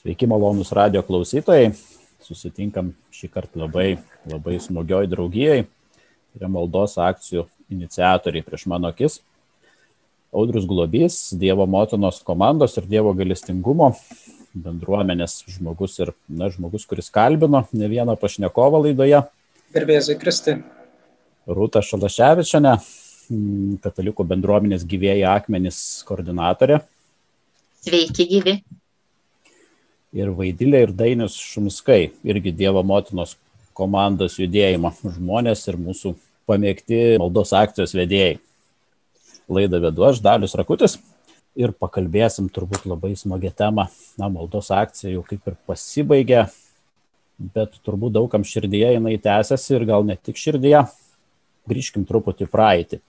Sveiki, malonus radio klausytojai. Susitinkam šį kartą labai, labai smagioj draugijai. Yra maldos akcijų iniciatoriai prieš mano akis. Audrius Globys, Dievo motinos komandos ir Dievo galestingumo bendruomenės žmogus ir, na, žmogus, kuris kalbino ne vieną pašnekovą laidoje. Gerbėzai Kristi. Rūta Šalaševičiane, katalikų bendruomenės gyvėjai akmenys koordinatorė. Sveiki, gyvi ir Vaidilė ir Dainius Šumskai, irgi Dievo motinos komandos judėjimo žmonės ir mūsų pamėgti maldos akcijos vedėjai. Laidą vedu aš, Dalius Rakutis, ir pakalbėsim turbūt labai smagią temą. Na, maldos akcija jau kaip ir pasibaigė, bet turbūt daugam širdyje jinai tęsiasi ir gal ne tik širdyje. Grįžkim truputį praeitį.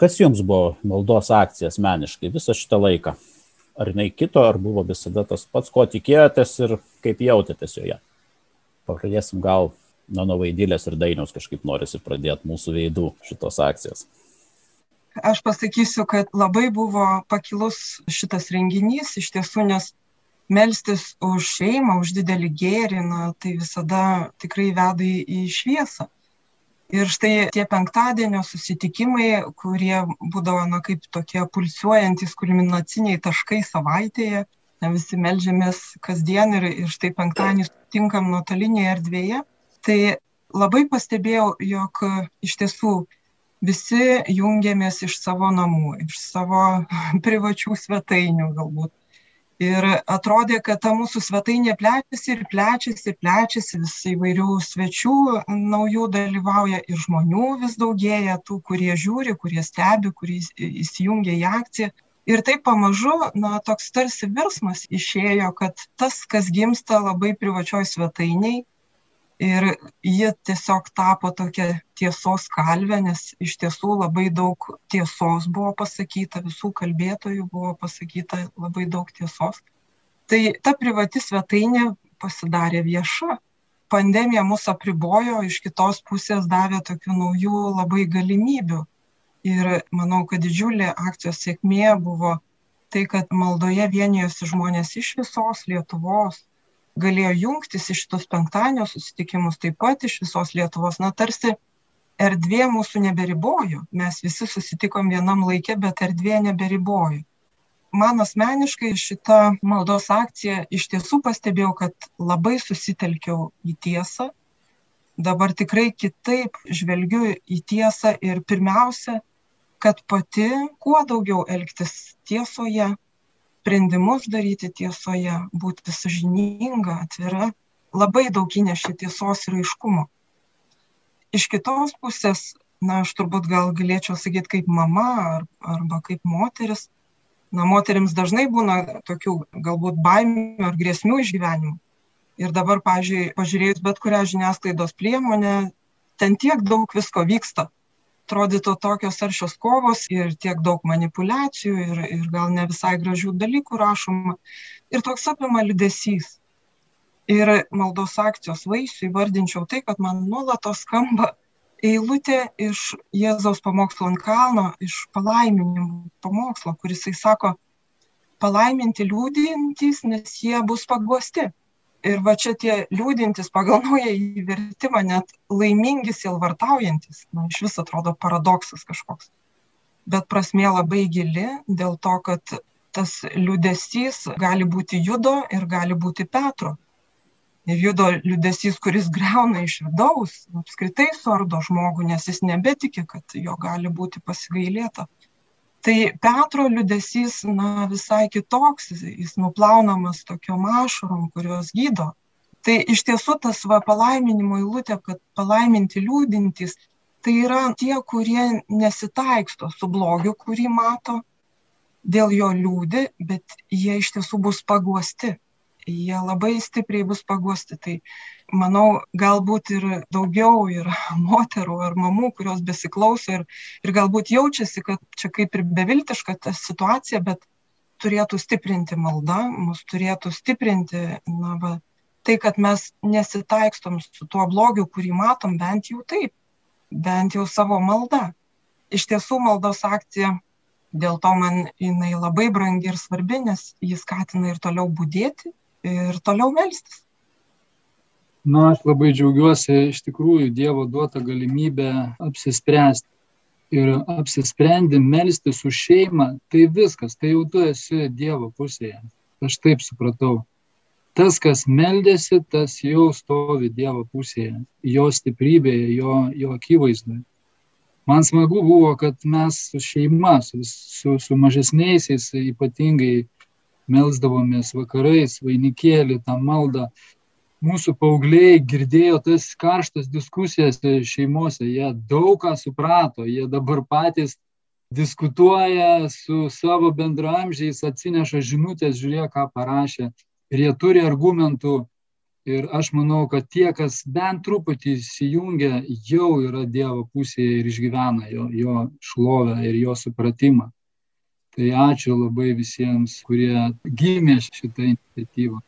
Kas jums buvo maldos akcija asmeniškai visą šitą laiką? Ar jinai kito, ar buvo visada tas pats, ko tikėjotės ir kaip jautėtės joje. Pradėsim gal nuo nuo vaidylės ir dainiaus kažkaip norisi pradėti mūsų veidų šitos akcijos. Aš pasakysiu, kad labai buvo pakilus šitas renginys iš tiesų, nes melstis už šeimą, už didelį gėrį, na, tai visada tikrai veda į šviesą ir štai tie penktadienio susitikimai kurie būdavo na kaip tokie pulsuojantys kulminaciniai taškai savaitėje visi meldžiamės kasdien ir, ir štai penktadienį sutinkam nuotolinėje erdvėje. Tai labai pastebėjau, jog iš tiesų visi jungiamės iš savo namų, iš savo privačių svetainių galbūt ir atrodė kad ta mūsų svetainė plečiasi ir plečiasi ir plečiasi vis įvairių svečių naujų dalyvauja ir žmonių vis daugėja tų kurie žiūri kurie stebi kurie įsijungia į akciją. Ir taip pamažu na toks tarsi virsmas išėjo kad tas kas gimsta labai privačioj svetainėj ir ji tiesiog tapo tokia tiesos kalve nes iš tiesų labai daug tiesos buvo pasakyta visų kalbėtojų buvo pasakyta labai daug tiesos. Tai ta privati svetainė pasidarė vieša. Pandemija mus apribojo iš kitos pusės davė tokių naujų labai galimybių. Ir manau kad didžiulė akcijos sėkmė buvo tai kad maldoje vienijosi žmonės iš visos lietuvos galėjo jungtis į šitus penktadienio susitikimus taip pat iš visos Lietuvos. Na, tarsi erdvė mūsų neberibojo. Mes visi susitikom vienam laikė, bet erdvė neberibojo. Man asmeniškai šitą maldos akciją iš tiesų pastebėjau, kad labai susitelkiau į tiesą. Dabar tikrai kitaip žvelgiu į tiesą ir pirmiausia, kad pati kuo daugiau elgtis tiesoje, sprendimus daryti tiesoje, būti sažininga, atvira, labai daug įnešė tiesos ir aiškumo. Iš kitos pusės, na, aš turbūt gal galėčiau sakyti kaip mama ar, arba kaip moteris, na, moteriams dažnai būna tokių galbūt baimių ar grėsmių išgyvenimų. Ir dabar, pažiūrėjus, bet kurią žiniasklaidos priemonę, ten tiek daug visko vyksta, atrodytų tokios aršios kovos ir tiek daug manipuliacijų ir, ir gal ne visai gražių dalykų rašoma. Ir toks apima liudesys. Ir maldos akcijos vaisių įvardinčiau tai, kad man nuolatos skamba eilutė iš Jėzaus pamokslo ant kalno, iš palaiminimų pamokslo, kuris jisai sako, palaiminti liūdintys, nes jie bus paguosti ir va čia tie liūdintys pagal naująjį vertimą net laimingi sielvartaujantys na išvis atrodo paradoksas kažkoks. Bet prasmė labai gili dėl to kad tas liūdesys gali būti judo ir gali būti petro. Ir judo liūdesys kuris griauna iš vidaus apskritai suardo žmogų nes jis nebetiki kad jo gali būti pasigailėta tai petro liūdesys na visai kitoks jis nuplaunamas tokiom ašarom kurios gydo. Tai iš tiesų tas va palaiminimo eilutė kad palaiminti liūdintys tai yra tie kurie nesitaiksto su blogiu kurį mato dėl jo liūdi bet jie iš tiesų bus paguosti jie labai stipriai bus paguosti. Tai manau, galbūt ir daugiau ir moterų ar mamų, kurios besiklauso ir, ir galbūt jaučiasi, kad čia kaip ir beviltiška ta situacija, bet turėtų stiprinti malda, mus turėtų stiprinti na, va, tai, kad mes nesitaikstom su tuo blogiu, kurį matom, bent jau taip, bent jau savo malda. Iš tiesų maldos akcija dėl to man jinai labai brangi ir svarbi, nes jis skatina ir toliau būdėti, ir toliau melstis. Na, aš labai džiaugiuosi iš tikrųjų Dievo duotą galimybę apsispręsti. Ir apsisprendi melstis už šeimą, tai viskas, tai jau tu esi Dievo pusėje. Aš taip supratau. Tas, kas meldėsi, tas jau stovi Dievo pusėje, jo stiprybėje, jo, jo akivaizdoje. Man smagu buvo, kad mes su šeima, su, su, su mažesniaisiais ypatingai melzdavomės vakarais, vainikėlį, tą maldą mūsų paaugliai girdėjo tas karštas diskusijas šeimose, jie daug ką suprato, jie dabar patys diskutuoja su savo bendramžiais, atsineša žinutės, žiūrėk, ką parašė ir jie turi argumentų. Ir aš manau, kad tie, kas bent truputį įsijungia, jau yra Dievo pusėje ir išgyvena jo, jo šlovę ir jo supratimą. Tai ačiū labai visiems, kurie gimė šitą iniciatyvą.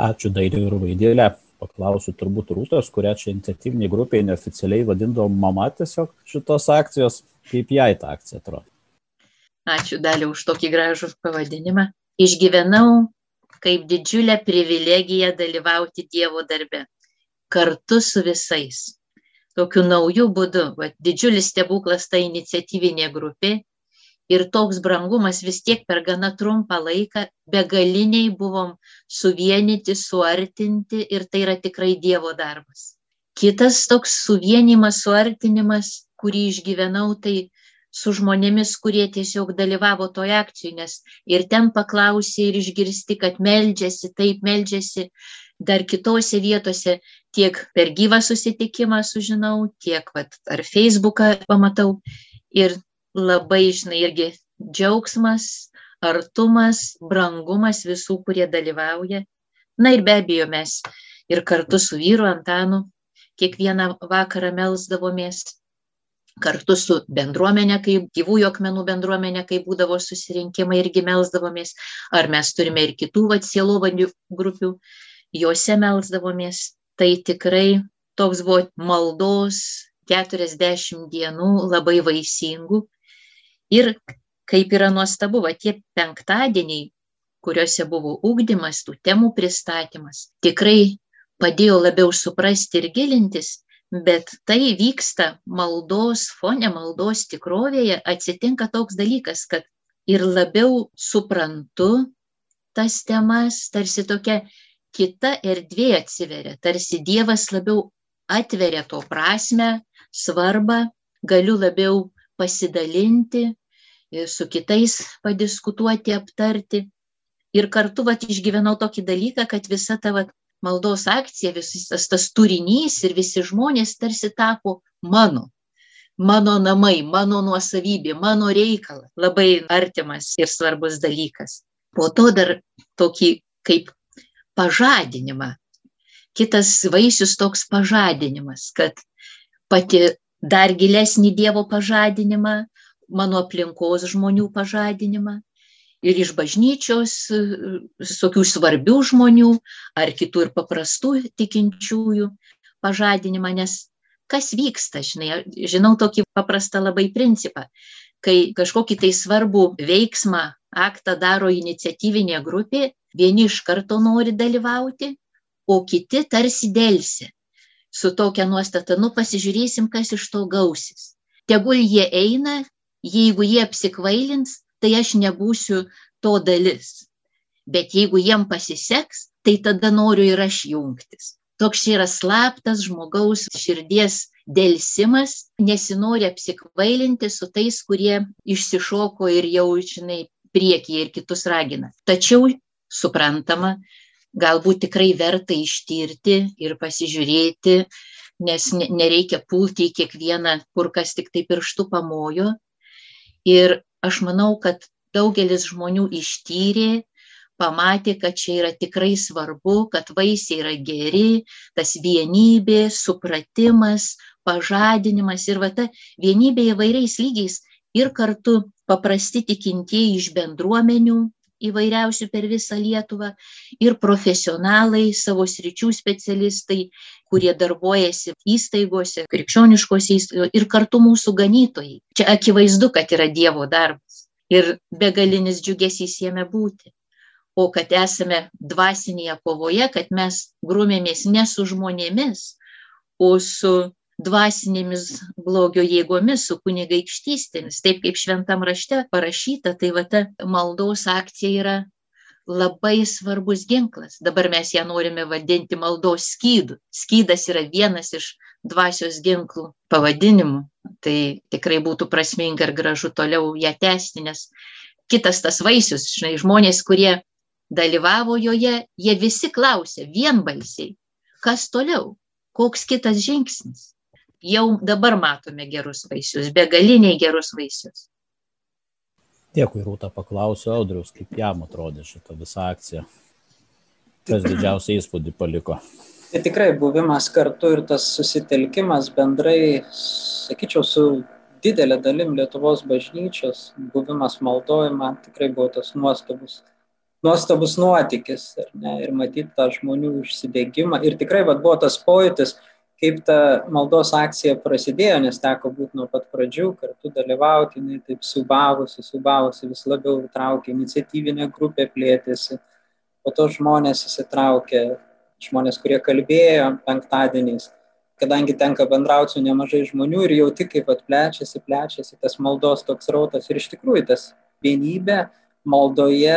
Ačiū Dairiui ir Vaidėlė. Paklausiu turbūt Rūtos, kurią čia iniciatyviniai grupiai neoficialiai vadindavom mama tiesiog šitos akcijos. Kaip jai ta akcija atrodo? Ačiū Daliu už tokį gražų pavadinimą. Išgyvenau kaip didžiulę privilegiją dalyvauti Dievo darbe. Kartu su visais. Tokiu nauju būdu. Va, didžiulis stebuklas ta iniciatyvinė grupė ir toks brangumas vis tiek per gana trumpą laiką begaliniai buvom suvienyti, suartinti ir tai yra tikrai Dievo darbas. Kitas toks suvienimas, suartinimas, kurį išgyvenau, tai su žmonėmis, kurie tiesiog dalyvavo toje akcijoje, nes ir ten paklausė ir išgirsti, kad meldžiasi, taip meldžiasi, dar kitose vietose tiek per gyvą susitikimą sužinau, tiek vat, ar Facebooką pamatau. Ir labai, žinai, irgi džiaugsmas, artumas, brangumas visų, kurie dalyvauja. Na ir be abejo, mes ir kartu su vyru Antanu kiekvieną vakarą melsdavomės, kartu su bendruomenė, kaip gyvųjų akmenų bendruomenė, kai būdavo susirinkimai irgi melsdavomės, ar mes turime ir kitų atsielovanių grupių, juose melsdavomės. Tai tikrai toks buvo maldos 40 dienų labai vaisingų Ir kaip yra nuostabu, va tie penktadieniai, kuriuose buvo ūkdymas, tų temų pristatymas, tikrai padėjo labiau suprasti ir gilintis, bet tai vyksta maldos fone, maldos tikrovėje, atsitinka toks dalykas, kad ir labiau suprantu tas temas, tarsi tokia kita erdvė atsiveria, tarsi Dievas labiau atveria to prasme, svarbą, galiu labiau pasidalinti, su kitais padiskutuoti, aptarti. Ir kartu vat, išgyvenau tokį dalyką, kad visa ta vat, maldos akcija, visas tas, tas turinys ir visi žmonės tarsi tapo mano. Mano namai, mano nuosavybė, mano reikalas. Labai artimas ir svarbus dalykas. Po to dar tokį kaip pažadinimą. Kitas vaisius toks pažadinimas, kad pati dar gilesnį Dievo pažadinimą, mano aplinkos žmonių pažadinimą ir iš bažnyčios, tokių svarbių žmonių ar kitų ir paprastų tikinčiųjų pažadinimą, nes kas vyksta, žinai, žinau tokį paprastą labai principą, kai kažkokį tai svarbų veiksmą, aktą daro iniciatyvinė grupė, vieni iš karto nori dalyvauti, o kiti tarsi dėlsi. Su tokia nuostata, nu pasižiūrėsim, kas iš to gausis. Tegul jie eina jeigu jie apsikvailins, tai aš nebūsiu to dalis. Bet jeigu jiem pasiseks, tai tada noriu ir aš jungtis. Toks yra slaptas žmogaus širdies dėlsimas, nesinori apsikvailinti su tais, kurie išsišoko ir jau, žinai, priekyje ir kitus ragina. Tačiau, suprantama, galbūt tikrai verta ištirti ir pasižiūrėti, nes nereikia pulti į kiekvieną, kur kas tik tai pirštų pamojo, Ir aš manau, kad daugelis žmonių ištyrė, pamatė, kad čia yra tikrai svarbu, kad vaisiai yra geri, tas vienybė, supratimas, pažadinimas ir va ta vienybė įvairiais lygiais ir kartu paprasti tikintieji iš bendruomenių įvairiausių per visą Lietuvą ir profesionalai, savo sričių specialistai, kurie darbuojasi įstaigose, krikščioniškose įstaigose ir kartu mūsų ganytojai. Čia akivaizdu, kad yra Dievo darbas ir begalinis džiugesys jame būti. o kad esame dvasinėje kovoje, kad mes grumėmės ne su žmonėmis, o su dvasinėmis blogio jėgomis, su kunigaikštystėmis. Taip kaip šventam rašte parašyta, tai va ta maldos akcija yra labai svarbus ginklas. Dabar mes ją norime vadinti maldos skydų. Skydas yra vienas iš dvasios ginklų pavadinimų. Tai tikrai būtų prasminga ir gražu toliau ją tęsti, nes kitas tas vaisius, žinai, žmonės, kurie dalyvavo joje, jie visi klausė vienbalsiai, kas toliau, koks kitas žingsnis. Jau dabar matome gerus vaisius, begaliniai gerus vaisius. Dėkui, Rūta, paklausiu Audrius, kaip jam atrodė šitą visą akciją. Kas didžiausią įspūdį paliko? Tai tikrai buvimas kartu ir tas susitelkimas bendrai, sakyčiau, su didelė dalim Lietuvos bažnyčios, buvimas maldojama, tikrai buvo tas nuostabus, nuostabus nuotykis. Ir matyti tą žmonių užsidėgymą. Ir tikrai vat, buvo tas pojūtis, kaip ta maldos akcija prasidėjo, nes teko būti nuo pat pradžių, kartu dalyvauti, jinai taip subavosi, subavosi, vis labiau traukė, iniciatyvinė grupė plėtėsi, po to žmonės įsitraukė, žmonės, kurie kalbėjo penktadieniais, kadangi tenka bendrauti su nemažai žmonių ir jau tik kaip atplečiasi, plečiasi tas maldos toks rautas ir iš tikrųjų tas vienybė maldoje,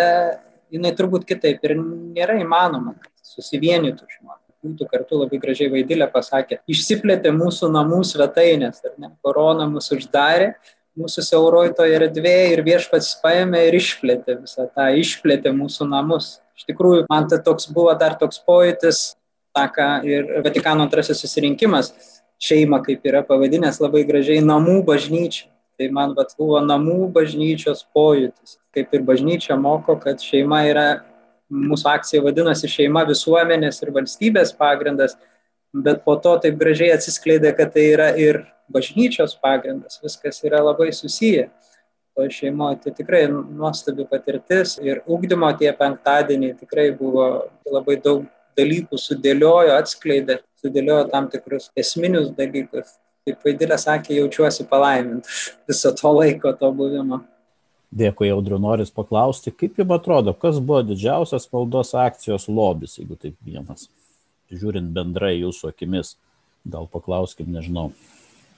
jinai turbūt kitaip ir nėra įmanoma, kad susivienytų žmonės būtų kartu labai gražiai vaidilė pasakė, išsiplėtė mūsų namų svetainės, ar ne, korona mus uždarė, mūsų siauroj toje erdvėje ir viešpats paėmė ir išplėtė visą tą, išplėtė mūsų namus. Iš tikrųjų, man tai toks buvo dar toks pojūtis, tą ką ir Vatikano antrasis susirinkimas šeima, kaip yra pavadinęs labai gražiai, namų bažnyčia. Tai man vat, buvo namų bažnyčios pojūtis. Kaip ir bažnyčia moko, kad šeima yra mūsų akcija vadinosi šeima, visuomenės ir valstybės pagrindas, bet po to taip gražiai atsiskleidė, kad tai yra ir bažnyčios pagrindas, viskas yra labai susiję. To šeimoje tai tikrai nuostabi patirtis ir ūkdymo tie penktadieniai tikrai buvo labai daug dalykų sudėliojo, atskleidė, sudėliojo tam tikrus esminius dalykus. Kaip Vaidilė sakė, jaučiuosi palaimintas viso to laiko, to buvimo. Dėkui, Audriu, noris paklausti, kaip jums atrodo, kas buvo didžiausias maldos akcijos lobis, jeigu taip vienas, žiūrint bendrai jūsų akimis, gal paklauskim, nežinau.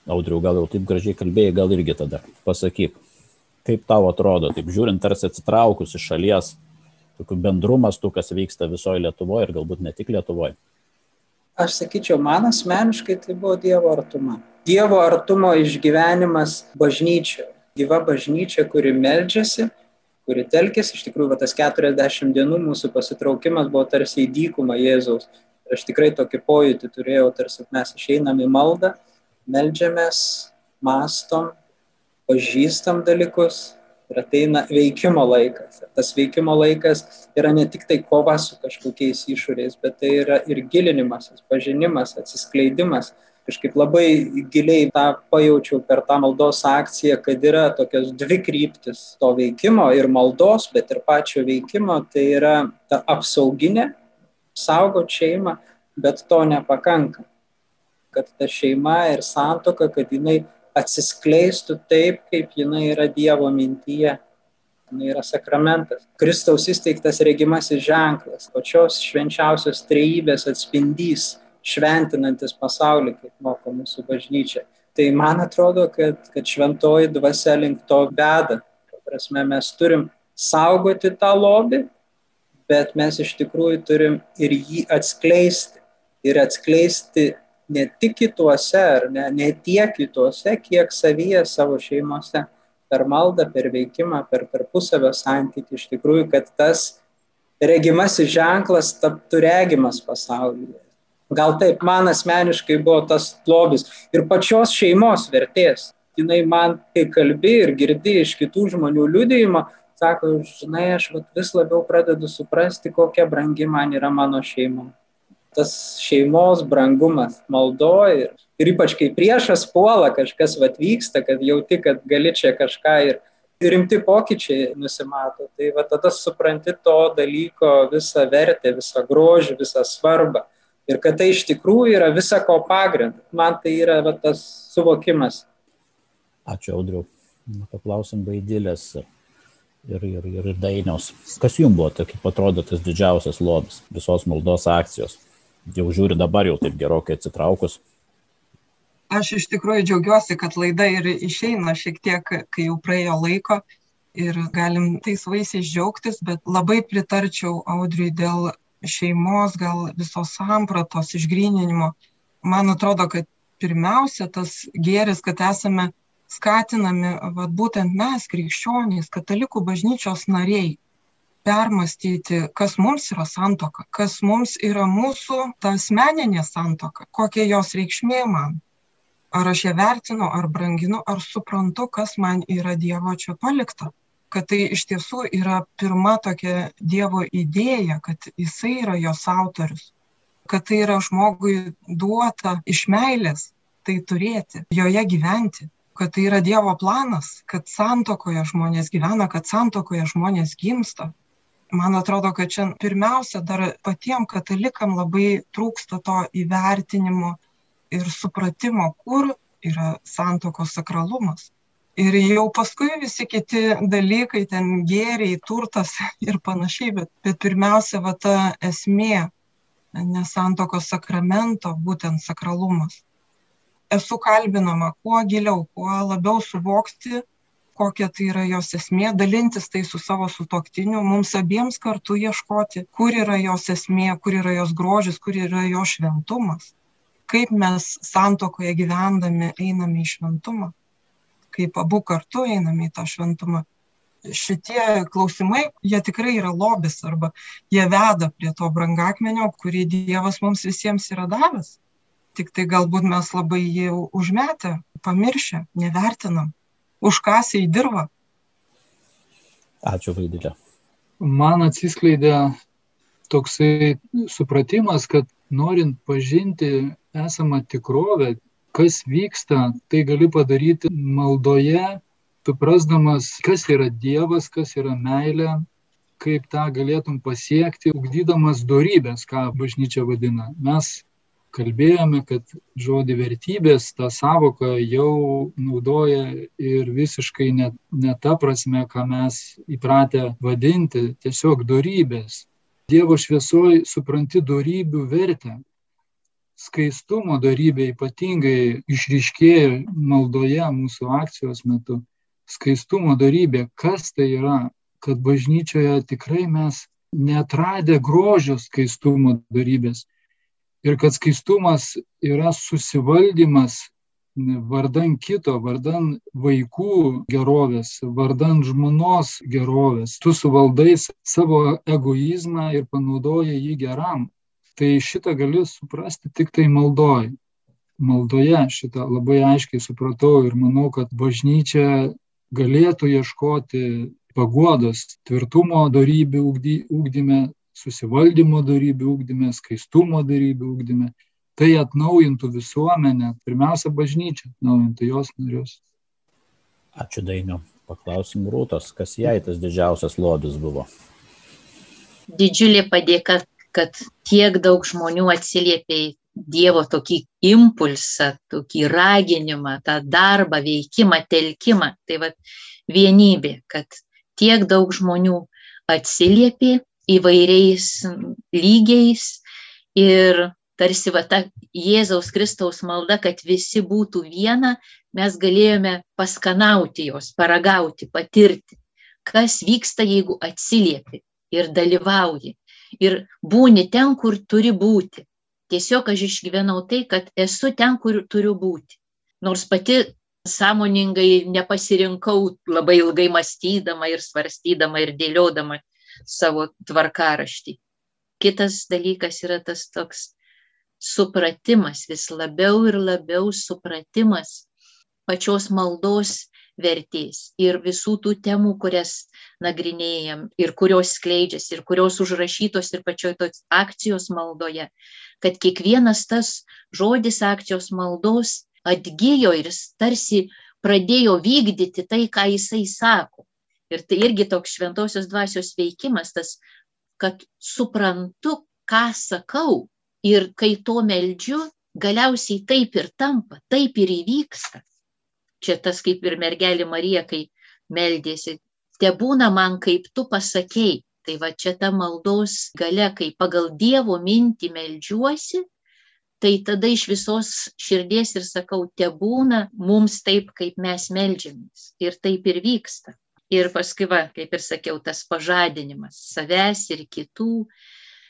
Audriu, gal jau taip gražiai kalbėjai, gal irgi tada pasakyk, kaip tau atrodo, taip žiūrint, tarsi atsitraukus iš šalies, tokių bendrumas tų, kas vyksta visoje Lietuvoje ir galbūt ne tik Lietuvoje. Aš sakyčiau, man asmeniškai tai buvo Dievo artuma. Dievo artumo išgyvenimas bažnyčioje gyva bažnyčia, kuri meldžiasi, kuri telkėsi, iš tikrųjų, va, tas 40 dienų mūsų pasitraukimas buvo tarsi į dykumą Jėzaus. Ir aš tikrai tokį pojūtį turėjau, tarsi mes išeinam į maldą, meldžiamės, mastom, pažįstam dalykus ir ateina veikimo laikas. Ir tas veikimo laikas yra ne tik tai kova su kažkokiais išorės, bet tai yra ir gilinimasis, pažinimas, atsiskleidimas kažkaip labai giliai tą pajaučiau per tą maldos akciją, kad yra tokios dvi kryptis to veikimo ir maldos, bet ir pačio veikimo, tai yra ta apsauginė, saugot šeimą, bet to nepakanka. Kad ta šeima ir santoka, kad jinai atsiskleistų taip, kaip jinai yra Dievo mintyje. Jinai yra sakramentas. Kristaus įsteigtas regimasis ženklas, pačios švenčiausios trejybės atspindys šventinantis pasaulį, kaip moko mūsų bažnyčia. Tai man atrodo, kad, kad šventoji dvasia link to beda. Prasme, mes turim saugoti tą lobį, bet mes iš tikrųjų turim ir jį atskleisti. Ir atskleisti ne tik kituose, ar ne, ne tiek kituose, kiek savyje savo šeimose. Per maldą, per veikimą, per tarpusavio santykių. Iš tikrųjų, kad tas regimasis ženklas taptų regimas pasaulyje Gal taip, man asmeniškai buvo tas lobis ir pačios šeimos vertės. Jis man, kai kalbi ir girdi iš kitų žmonių liudėjimo, sako, žinai, aš vis labiau pradedu suprasti, kokia brangi man yra mano šeima. Tas šeimos brangumas maldoja ir, ir ypač kai priešas puola, kažkas atvyksta, kad jauti, kad gali čia kažką ir, ir rimti pokyčiai nusimato. Tai va tada supranti to dalyko visą vertę, visą grožį, visą svarbą ir kad tai iš tikrųjų yra visa ko pagrindas. Man tai yra va, tas suvokimas. Ačiū, Audriu. Paklausim baidėlės. ir, ir, ir, ir dainiaus. Kas jums buvo, tai kaip atrodo tas didžiausias lobis visos maldos akcijos? Jau žiūri dabar jau taip gerokai atsitraukus. Aš iš tikrųjų džiaugiuosi, kad laida ir išeina šiek tiek, kai jau praėjo laiko ir galim tais vaisiais džiaugtis, bet labai pritarčiau Audriui dėl šeimos, gal visos sampratos išgryninimo. Man atrodo, kad pirmiausia tas gėris, kad esame skatinami, vat, būtent mes, krikščionys, katalikų bažnyčios nariai, permastyti, kas mums yra santoka, kas mums yra mūsų ta asmeninė santoka, kokia jos reikšmė man. Ar aš ją vertinu, ar branginu, ar suprantu, kas man yra Dievo čia palikta kad tai iš tiesų yra pirma tokia Dievo idėja, kad Jisai yra jos autorius, kad tai yra žmogui duota iš meilės tai turėti, joje gyventi, kad tai yra Dievo planas, kad santokoje žmonės gyvena, kad santokoje žmonės gimsta. Man atrodo, kad čia pirmiausia dar patiem katalikam labai trūksta to įvertinimo ir supratimo, kur yra santokos sakralumas ir jau paskui visi kiti dalykai ten gėriai turtas ir panašiai bet bet pirmiausia va ta esmė nesantuokos sakramento būtent sakralumas. Esu kalbinama kuo giliau kuo labiau suvokti kokia tai yra jos esmė dalintis tai su savo sutuoktiniu mums abiems kartu ieškoti kur yra jos esmė kur yra jos grožis kur yra jos šventumas. Kaip mes santuokoje gyvendami einame į šventumą kaip abu kartu einame į tą šventumą. Šitie klausimai, jie tikrai yra lobis arba jie veda prie to brangakmenio, kurį Dievas mums visiems yra davęs. Tik tai galbūt mes labai jį užmetę, pamiršę, nevertinam, užkasę į dirbą. Ačiū, Vaidilė. Man atsiskleidė toksai supratimas, kad norint pažinti esamą tikrovę, kas vyksta, tai gali padaryti maldoje, suprasdamas, kas yra Dievas, kas yra meilė, kaip tą galėtum pasiekti, ugdydamas darybės, ką bažnyčia vadina. Mes kalbėjome, kad žodį vertybės, tą savoką jau naudoja ir visiškai ne, ne ta prasme, ką mes įpratę vadinti, tiesiog darybės. Dievo šviesoj supranti darybių vertę, skaistumo darybė ypatingai išryškėjo maldoje mūsų akcijos metu. Skaistumo darybė, kas tai yra, kad bažnyčioje tikrai mes netradę grožio skaistumo darybės. Ir kad skaistumas yra susivaldymas vardan kito, vardan vaikų gerovės, vardan žmonos gerovės. Tu suvaldai savo egoizmą ir panaudoji jį geram tai šitą gali suprasti tik tai maldoj. Maldoje šitą labai aiškiai supratau ir manau, kad bažnyčia galėtų ieškoti paguodos tvirtumo darybių ūkdyme, susivaldymo darybių ūkdyme, skaistumo darybių ūkdyme. Tai atnaujintų visuomenę, pirmiausia bažnyčia, atnaujintų jos narius. Ačiū Dainiu. Paklausim Rūtos, kas jai tas didžiausias lobis buvo. Didžiulė padėka kad tiek daug žmonių atsiliepė į Dievo tokį impulsą, tokį raginimą, tą darbą, veikimą, telkimą. Tai va vienybė, kad tiek daug žmonių atsiliepė įvairiais lygiais ir tarsi va ta Jėzaus Kristaus malda, kad visi būtų viena, mes galėjome paskanauti jos, paragauti, patirti, kas vyksta, jeigu atsiliepi ir dalyvauji ir būni ten, kur turi būti. Tiesiog aš išgyvenau tai, kad esu ten, kur turiu būti. Nors pati sąmoningai nepasirinkau labai ilgai mąstydama ir svarstydama ir dėliodama savo tvarkaraštį. Kitas dalykas yra tas toks supratimas, vis labiau ir labiau supratimas pačios maldos vertės ir visų tų temų, kurias nagrinėjam ir kurios skleidžiasi ir kurios užrašytos ir pačioj tos akcijos maldoje, kad kiekvienas tas žodis akcijos maldos atgyjo ir jis tarsi pradėjo vykdyti tai, ką jisai sako. Ir tai irgi toks šventosios dvasios veikimas, tas, kad suprantu, ką sakau ir kai to meldžiu, galiausiai taip ir tampa, taip ir įvyksta čia tas kaip ir mergelė Marija, kai meldėsi, te būna man kaip tu pasakėjai. Tai va čia ta maldos gale, kai pagal Dievo mintį melžiuosi, tai tada iš visos širdies ir sakau, te būna mums taip, kaip mes melžiamės. Ir taip ir vyksta. Ir paskui, va, kaip ir sakiau, tas pažadinimas savęs ir kitų,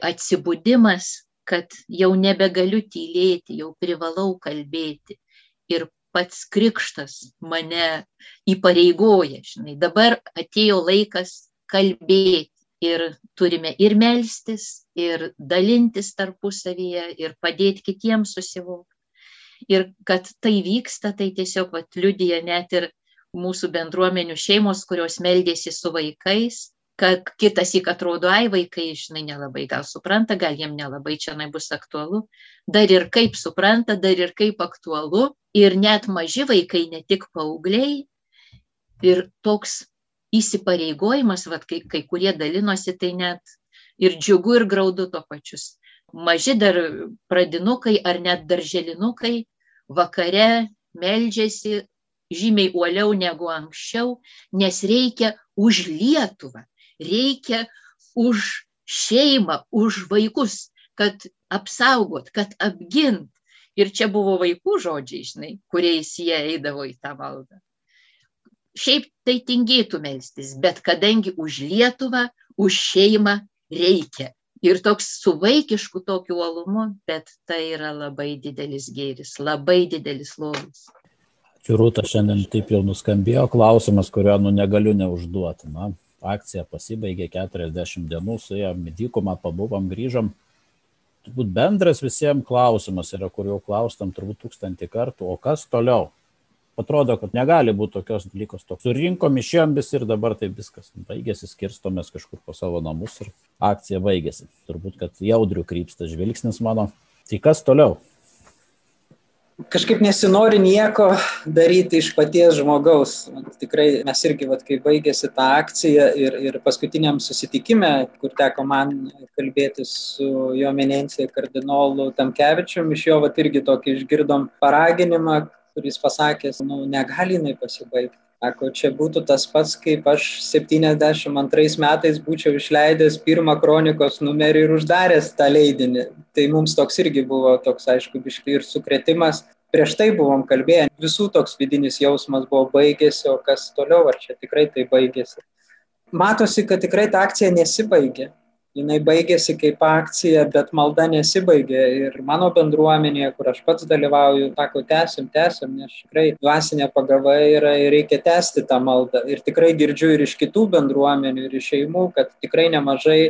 atsibudimas, kad jau nebegaliu tylėti, jau privalau kalbėti. Ir pats krikštas mane įpareigoja, žinai, dabar atėjo laikas kalbėti ir turime ir melstis, ir dalintis tarpusavyje, ir padėti kitiems susivokti. Ir kad tai vyksta, tai tiesiog vat, liudija net ir mūsų bendruomenių šeimos, kurios meldėsi su vaikais, kad kitas įk atrodo, ai vaikai, žinai, nelabai gal supranta, gal jiem nelabai čia bus aktualu, dar ir kaip supranta, dar ir kaip aktualu, ir net maži vaikai, ne tik paaugliai, ir toks įsipareigojimas, vat, kai, kai kurie dalinosi, tai net ir džiugu, ir graudu to pačius. Maži dar pradinukai ar net darželinukai vakare meldžiasi žymiai uoliau negu anksčiau, nes reikia už Lietuvą reikia už šeimą, už vaikus, kad apsaugot, kad apgint. Ir čia buvo vaikų žodžiai, žinai, kuriais jie eidavo į tą maldą. Šiaip tai tingėtų melstis, bet kadangi už Lietuvą, už šeimą reikia. Ir toks su vaikišku tokiu uolumu, bet tai yra labai didelis gėris, labai didelis lobis. Ačiū Rūta, šiandien taip jau nuskambėjo klausimas, kurio nu negaliu neužduoti. Na, akcija pasibaigė 40 dienų, su ją mydykumą pabuvom, grįžom. Turbūt bendras visiems klausimas yra, kur jau klaustam turbūt tūkstantį kartų, o kas toliau? Atrodo, kad negali būti tokios dalykos. Toks. Surinkom išėjom vis ir dabar tai viskas baigėsi, skirstomės kažkur po savo namus ir akcija baigėsi. Turbūt, kad jaudrių krypsta žvilgsnis mano. Tai kas toliau? Kažkaip nesinori nieko daryti iš paties žmogaus. Tikrai mes irgi, vat, kai baigėsi ta akcija ir, ir paskutiniam susitikime, kur teko man kalbėti su jo eminencija kardinolu Tamkevičium, iš jo vat, irgi tokį išgirdom paraginimą, kuris pasakė, nu, negali jinai pasibaigti. Sako, čia būtų tas pats, kaip aš 72 metais būčiau išleidęs pirmą kronikos numerį ir uždaręs tą leidinį. Tai mums toks irgi buvo toks, aišku, biškai ir sukretimas. Prieš tai buvom kalbėję, visų toks vidinis jausmas buvo baigėsi, o kas toliau, ar čia tikrai tai baigėsi. Matosi, kad tikrai ta akcija nesibaigė jinai baigėsi kaip akcija, bet malda nesibaigė. Ir mano bendruomenėje, kur aš pats dalyvauju, sako, tęsim, tęsim, nes tikrai dvasinė pagava yra ir reikia tęsti tą maldą. Ir tikrai girdžiu ir iš kitų bendruomenių, ir iš šeimų, kad tikrai nemažai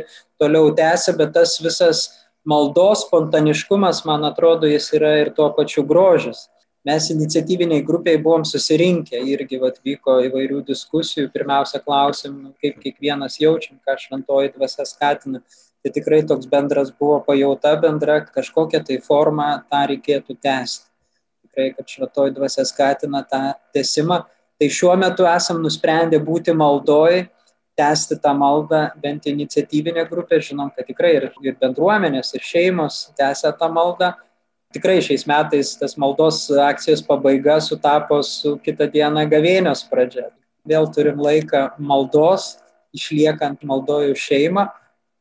toliau tęsia, bet tas visas maldos spontaniškumas, man atrodo, jis yra ir tuo pačiu grožis mes iniciatyviniai grupiai buvom susirinkę irgi vat vyko įvairių diskusijų. Pirmiausia klausėm kaip kiekvienas jaučiam ką šventoji dvasia skatina. Tai tikrai toks bendras buvo pajauta bendra kažkokia tai forma tą reikėtų tęsti. Tikrai kad šventoji dvasia skatina tą tęsimą. Tai šiuo metu esam nusprendę būti maldoj tęsti tą maldą bent iniciatyvinė grupė. Žinom kad tikrai ir, ir bendruomenės ir šeimos tęsia tą maldą tikrai šiais metais tas maldos akcijos pabaiga sutapo su kitą dieną gavėnios pradžia. Vėl turim laiką maldos, išliekant maldojų šeimą.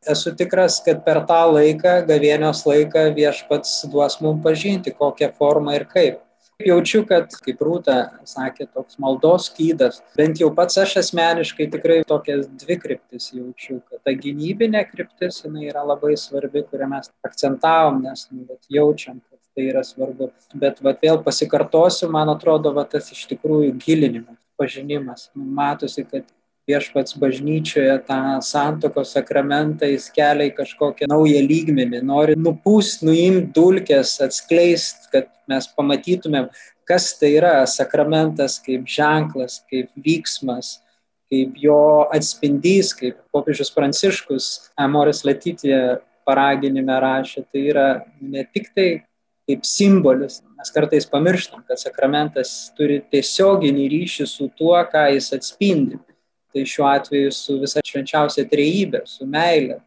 Esu tikras, kad per tą laiką, gavėnios laiką viešpats duos mums pažinti, kokią formą ir kaip. Jaučiu, kad, kaip Rūta sakė, toks maldos skydas, bent jau pats aš asmeniškai tikrai tokias dvi kryptis jaučiu, kad ta gynybinė kryptis jinai yra labai svarbi, kurią mes akcentavom, nes nu, jaučiam, tai yra svarbu. Bet va, vėl pasikartosiu, man atrodo, va, tas iš tikrųjų gilinimas, pažinimas. Matosi, kad viešpats bažnyčioje tą santokos sakramentą jis kelia į kažkokią naują lygmenį, nori nupūst, nuimti dulkės, atskleist, kad mes pamatytumėm, kas tai yra sakramentas kaip ženklas, kaip vyksmas, kaip jo atspindys, kaip popiežius Pranciškus Amoris Latytė paraginime rašė, tai yra ne tik tai kaip simbolis. Mes kartais pamirštam, kad sakramentas turi tiesioginį ryšį su tuo, ką jis atspindi. Tai šiuo atveju su visa švenčiausia trejybė, su meilė.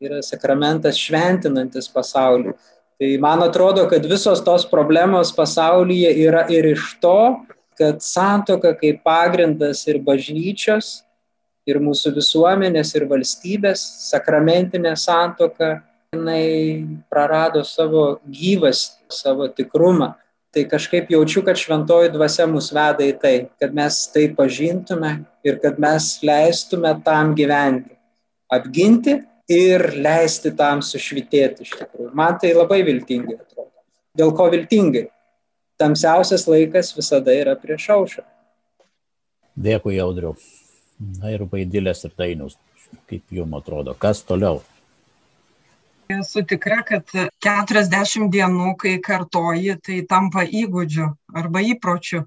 Yra sakramentas šventinantis pasaulį. Tai man atrodo, kad visos tos problemos pasaulyje yra ir iš to, kad santoka kaip pagrindas ir bažnyčios ir mūsų visuomenės, ir valstybės sakramentinė santoka, jinai prarado savo gyvastį, savo tikrumą. Tai kažkaip jaučiu, kad šventoji dvasia mus veda į tai, kad mes tai pažintume ir kad mes leistume tam gyventi. Apginti ir leisti tam sušvitėti iš tikrųjų. Man tai labai viltingai atrodo. Dėl ko viltingai? Tamsiausias laikas visada yra prieš aušą. Dėkui, Jaudriu. Na ir vaidilės ir dainius. Kaip jums atrodo, kas toliau? Esu tikra, kad 40 dienų, kai kartoji, tai tampa įgūdžiu arba įpročiu.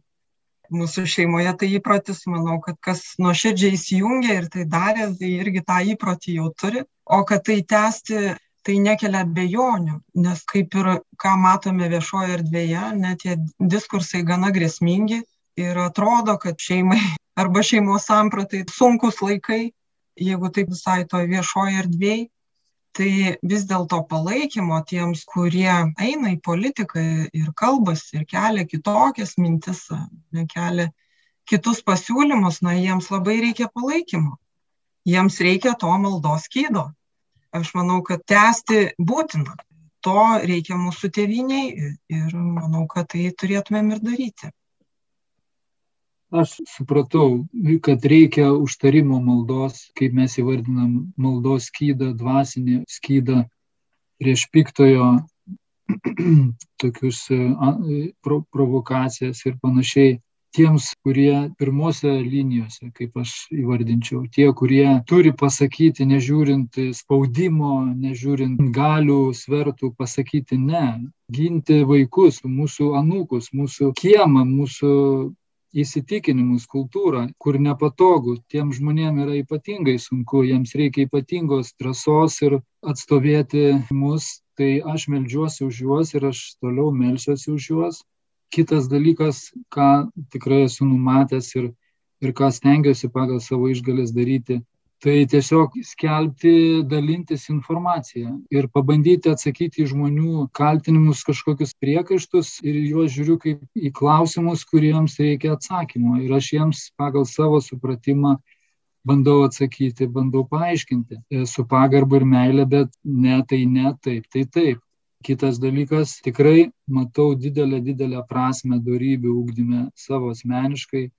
Mūsų šeimoje tai įprotis, manau, kad kas nuoširdžiai įsijungia ir tai darė, tai irgi tą įprotį jau turi. O kad tai tęsti, tai nekelia bejonių, nes kaip ir ką matome viešoje erdvėje, net tie diskursai gana grėsmingi ir atrodo, kad šeimai arba šeimos sampratai sunkus laikai, jeigu taip visai to viešoje erdvėje, tai vis dėlto palaikymo tiems, kurie eina į politiką ir kalbasi ir kelia kitokias mintis, kelia kitus pasiūlymus, na, jiems labai reikia palaikymo. Jiems reikia to maldos kydo. Aš manau, kad tęsti būtina. To reikia mūsų tėviniai ir manau, kad tai turėtumėm ir daryti aš supratau, kad reikia užtarimo maldos, kaip mes įvardinam maldos skydą, dvasinį skydą prieš piktojo tokius pro, provokacijas ir panašiai. Tiems, kurie pirmose linijose, kaip aš įvardinčiau, tie, kurie turi pasakyti, nežiūrint spaudimo, nežiūrint galių, svertų, pasakyti ne, ginti vaikus, mūsų anūkus, mūsų kiemą, mūsų įsitikinimus, kultūrą, kur nepatogu, tiem žmonėm yra ypatingai sunku, jiems reikia ypatingos drąsos ir atstovėti mus, tai aš melžiuosi už juos ir aš toliau melsiuosi už juos. Kitas dalykas, ką tikrai esu numatęs ir, ir ką stengiuosi pagal savo išgalės daryti, tai tiesiog skelbti dalintis informacija ir pabandyti atsakyti į žmonių kaltinimus kažkokius priekaištus ir juos žiūriu kaip į klausimus kuriems reikia atsakymo. Ir aš jiems pagal savo supratimą bandau atsakyti bandau paaiškinti. Su pagarba ir meile bet ne tai ne taip tai taip. Kitas dalykas tikrai matau didelę didelę prasmę dorybių ugdyme savo asmeniškai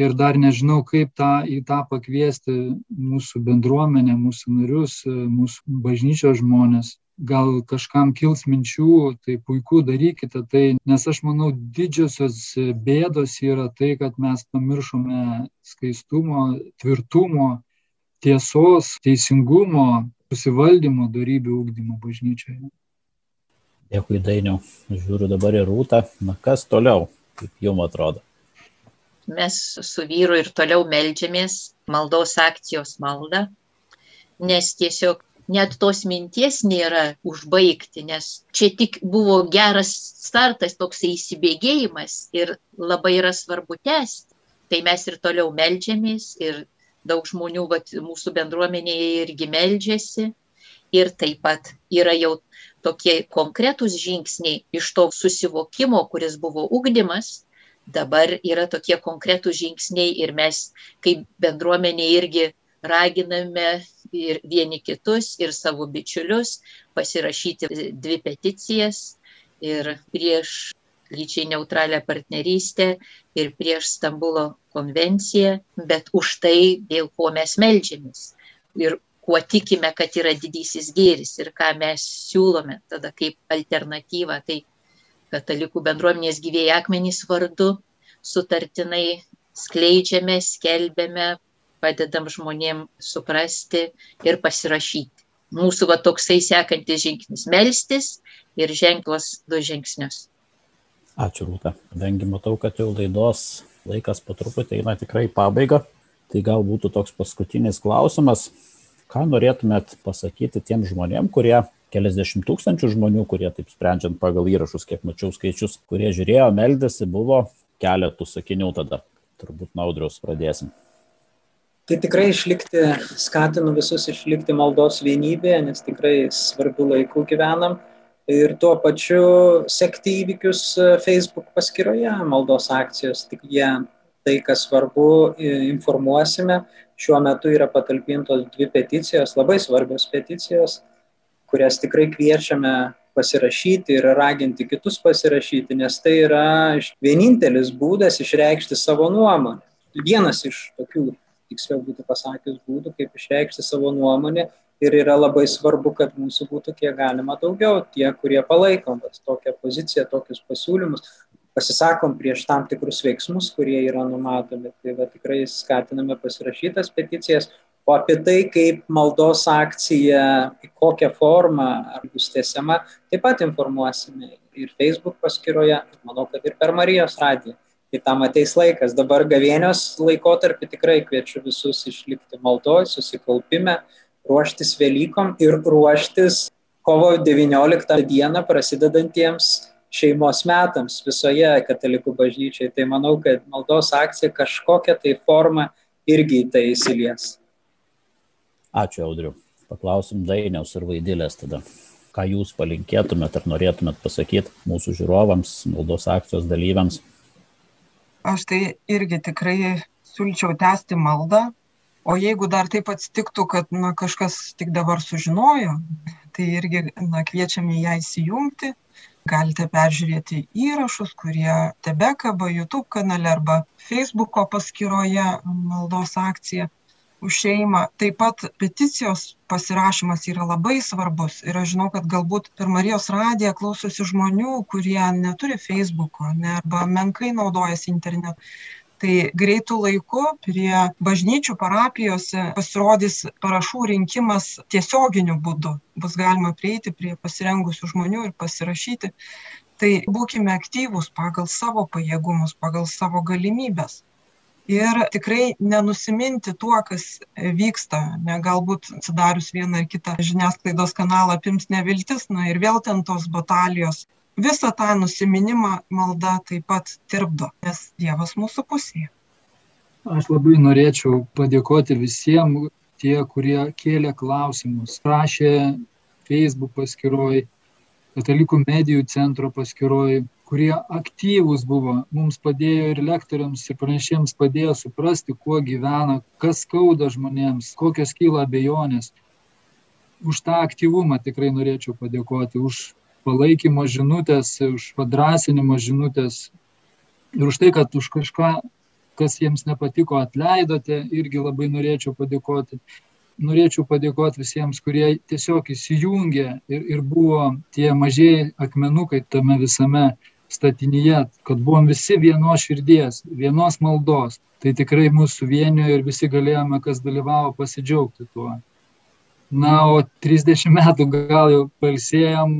ir dar nežinau, kaip tą, į tą pakviesti mūsų bendruomenę, mūsų narius, mūsų bažnyčios žmonės. Gal kažkam kils minčių, tai puiku darykite tai, nes aš manau didžiosios bėdos yra tai, kad mes pamiršome skaistumo, tvirtumo, tiesos, teisingumo, susivaldymo darybių ūkdymo bažnyčioje. Dėkui, Dainiau. Žiūriu dabar į rūtą. Na kas toliau, kaip jums atrodo? Mes su vyru ir toliau melžiamės maldos akcijos maldą, nes tiesiog net tos minties nėra užbaigti, nes čia tik buvo geras startas, toks įsibėgėjimas ir labai yra svarbu tęsti. Tai mes ir toliau melžiamės ir daug žmonių vat, mūsų bendruomenėje irgi melžiasi. Ir taip pat yra jau tokie konkretūs žingsniai iš to susivokimo, kuris buvo ugdymas, dabar yra tokie konkretūs žingsniai ir mes kaip bendruomenė irgi raginame ir vieni kitus, ir savo bičiulius pasirašyti dvi peticijas ir prieš lyčiai neutralią partnerystę ir prieš Stambulo konvenciją, bet už tai, dėl ko mes melžiamės ir kuo tikime, kad yra didysis gėris ir ką mes siūlome tada kaip alternatyvą. Tai katalikų bendruomenės gyvėjai akmenys vardu sutartinai skleidžiame, skelbiame, padedam žmonėm suprasti ir pasirašyti. Mūsų va toksai sekantis žingsnis - melstis ir ženklas du žingsnius. Ačiū, Rūta. Kadangi matau, kad jau laidos laikas po truputį eina tikrai pabaiga, tai gal būtų toks paskutinis klausimas. Ką norėtumėt pasakyti tiem žmonėm, kurie keliasdešimt tūkstančių žmonių, kurie taip sprendžiant pagal įrašus, kiek mačiau skaičius, kurie žiūrėjo, meldėsi, buvo keletų sakinių tada. Turbūt naudriaus pradėsim. Tai tikrai išlikti, skatinu visus išlikti maldos vienybėje, nes tikrai svarbių laikų gyvenam. Ir tuo pačiu sekti įvykius Facebook paskyroje maldos akcijos, tik jie tai, kas svarbu, informuosime, šiuo metu yra patalpintos dvi peticijos, labai svarbios peticijos, kurias tikrai kviečiame pasirašyti ir raginti kitus pasirašyti, nes tai yra vienintelis būdas išreikšti savo nuomonę. Vienas iš tokių, tiksliau būtų pasakius, būdų, kaip išreikšti savo nuomonę ir yra labai svarbu, kad mūsų būtų kiek galima daugiau, tie, kurie palaikom tokią poziciją, tokius pasiūlymus, pasisakom prieš tam tikrus veiksmus, kurie yra numatomi. Tai va, tikrai skatiname pasirašytas peticijas, O apie tai, kaip maldos akcija, į kokią formą bus tiesiama, taip pat informuosime ir Facebook paskyroje, manau, kad ir per Marijos radiją. Kai tam ateis laikas. Dabar gavėnios laikotarpį tikrai kviečiu visus išlikti maldoj, susikaupime, ruoštis Velykom ir ruoštis kovo 19 dieną prasidedantiems šeimos metams visoje katalikų bažnyčiai. Tai manau, kad maldos akcija kažkokią tai formą irgi į tai įsilies. Ačiū, Audriu. Paklausim Dainiaus ir Vaidilės tada. Ką jūs palinkėtumėt ar norėtumėt pasakyti mūsų žiūrovams, maldos akcijos dalyviams? Aš tai irgi tikrai siūlyčiau tęsti maldą, o jeigu dar taip atsitiktų, kad na, kažkas tik dabar sužinojo, tai irgi na, kviečiame ją įsijungti. Galite peržiūrėti įrašus, kurie tebekaba YouTube kanale arba Facebooko paskyroje maldos akcija už šeimą. Taip pat peticijos pasirašymas yra labai svarbus ir aš žinau kad galbūt per marijos radiją klausosi žmonių kurie neturi feisbuko ne arba menkai naudojasi internetu. Tai greitu laiku prie bažnyčių parapijose pasirodys parašų rinkimas tiesioginiu būdu. Bus galima prieiti prie pasirengusių žmonių ir pasirašyti. Tai būkime aktyvūs pagal savo pajėgumus pagal savo galimybes ir tikrai nenusiminti tuo, kas vyksta. Ne, galbūt atsidarius vieną ar kitą žiniasklaidos kanalą apims neviltis, na ir vėl ten tos batalijos. Visą tą nusiminimą malda taip pat tirpdo, nes Dievas mūsų pusėje. Aš labai norėčiau padėkoti visiems tie, kurie kėlė klausimus, rašė Facebook paskiroj, Katalikų medijų centro paskiroj, kurie aktyvūs buvo mums padėjo ir lektoriams ir pranešėjams padėjo suprasti kuo gyvena kas skauda žmonėms kokios kyla abejonės. Už tą aktyvumą tikrai norėčiau padėkoti už palaikymo žinutės už padrąsinimo žinutės ir už tai kad už kažką kas jiems nepatiko atleidote irgi labai norėčiau padėkoti. Norėčiau padėkoti visiems, kurie tiesiog įsijungė ir, ir buvo tie mažieji akmenukai tame visame statinyje, kad buvom visi vienos širdies, vienos maldos. Tai tikrai mūsų vienijo ir visi galėjome, kas dalyvavo, pasidžiaugti tuo. Na, o 30 metų gal jau palsėjom,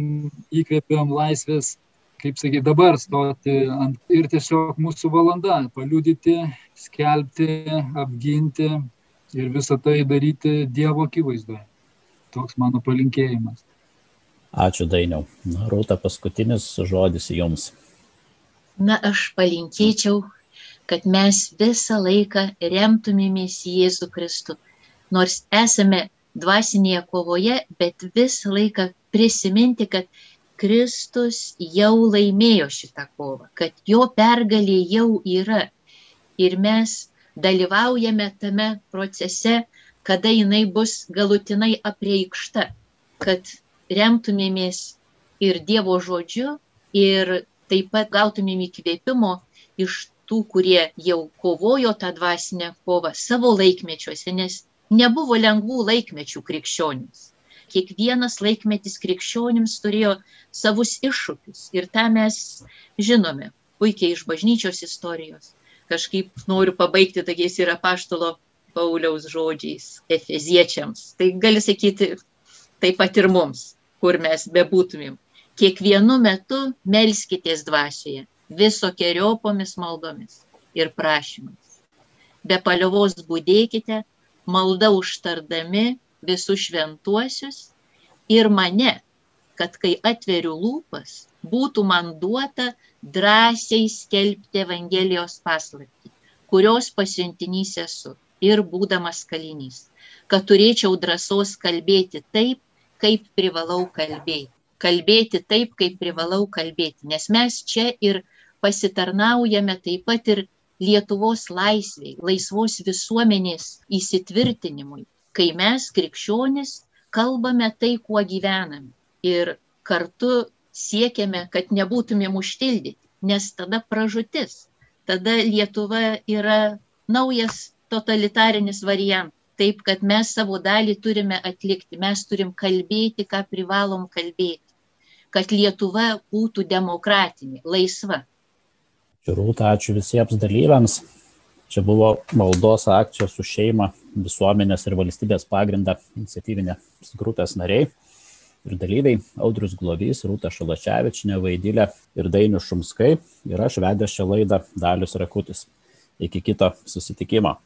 įkvėpėm laisvės, kaip sakyti, dabar stoti ant ir tiesiog mūsų valanda - paliudyti, skelbti, apginti ir visą tai daryti Dievo akivaizdoje. Toks mano palinkėjimas. Ačiū Dainiau. Rūta, paskutinis žodis jums. Na, aš palinkėčiau, kad mes visą laiką remtumėmės Jėzų Kristų. Nors esame dvasinėje kovoje, bet visą laiką prisiminti, kad Kristus jau laimėjo šitą kovą, kad jo pergalė jau yra. Ir mes dalyvaujame tame procese, kada jinai bus galutinai apreikšta, kad remtumėmės ir Dievo žodžiu, ir taip pat gautumėm įkvėpimo iš tų, kurie jau kovojo tą dvasinę kovą savo laikmečiuose, nes nebuvo lengvų laikmečių krikščionims. Kiekvienas laikmetis krikščionims turėjo savus iššūkius ir tą mes žinome puikiai iš bažnyčios istorijos. Kažkaip noriu pabaigti tokiais yra paštalo Pauliaus žodžiais Efeziečiams. Tai gali sakyti, taip pat ir mums, kur mes bebūtumėm. Kiekvienu metu melskitės dvasioje, visokiojopomis maldomis ir prašymais. Be paliovos būdėkite, malda užtardami visus šventuosius ir mane, kad kai atveriu lūpas, būtų man duota drąsiai skelbti Evangelijos paslapti, kurios pasiuntinys esu ir būdamas kalinys, kad turėčiau drąsos kalbėti taip, kaip privalau kalbėti. Kalbėti taip, kaip privalau kalbėti. Nes mes čia ir pasitarnaujame taip pat ir Lietuvos laisviai, laisvos visuomenės įsitvirtinimui, kai mes, krikščionis, kalbame tai, kuo gyvename. Ir kartu siekiame, kad nebūtumėm užtildyti, nes tada pražutis, tada Lietuva yra naujas totalitarinis variantas. Taip, kad mes savo dalį turime atlikti, mes turim kalbėti, ką privalom kalbėti, kad Lietuva būtų demokratinė, laisva. Rūta, ačiū visiems dalyviams. Čia buvo maldos akcijos už šeimą, visuomenės ir valstybės pagrindą iniciatyvinė grupės nariai ir dalyviai Audrius Glovys, Rūta Šalaševičinė, Vaidylė ir Dainius Šumskai ir aš vedęs šią laidą Dalius Rakutis. Iki kito susitikimo.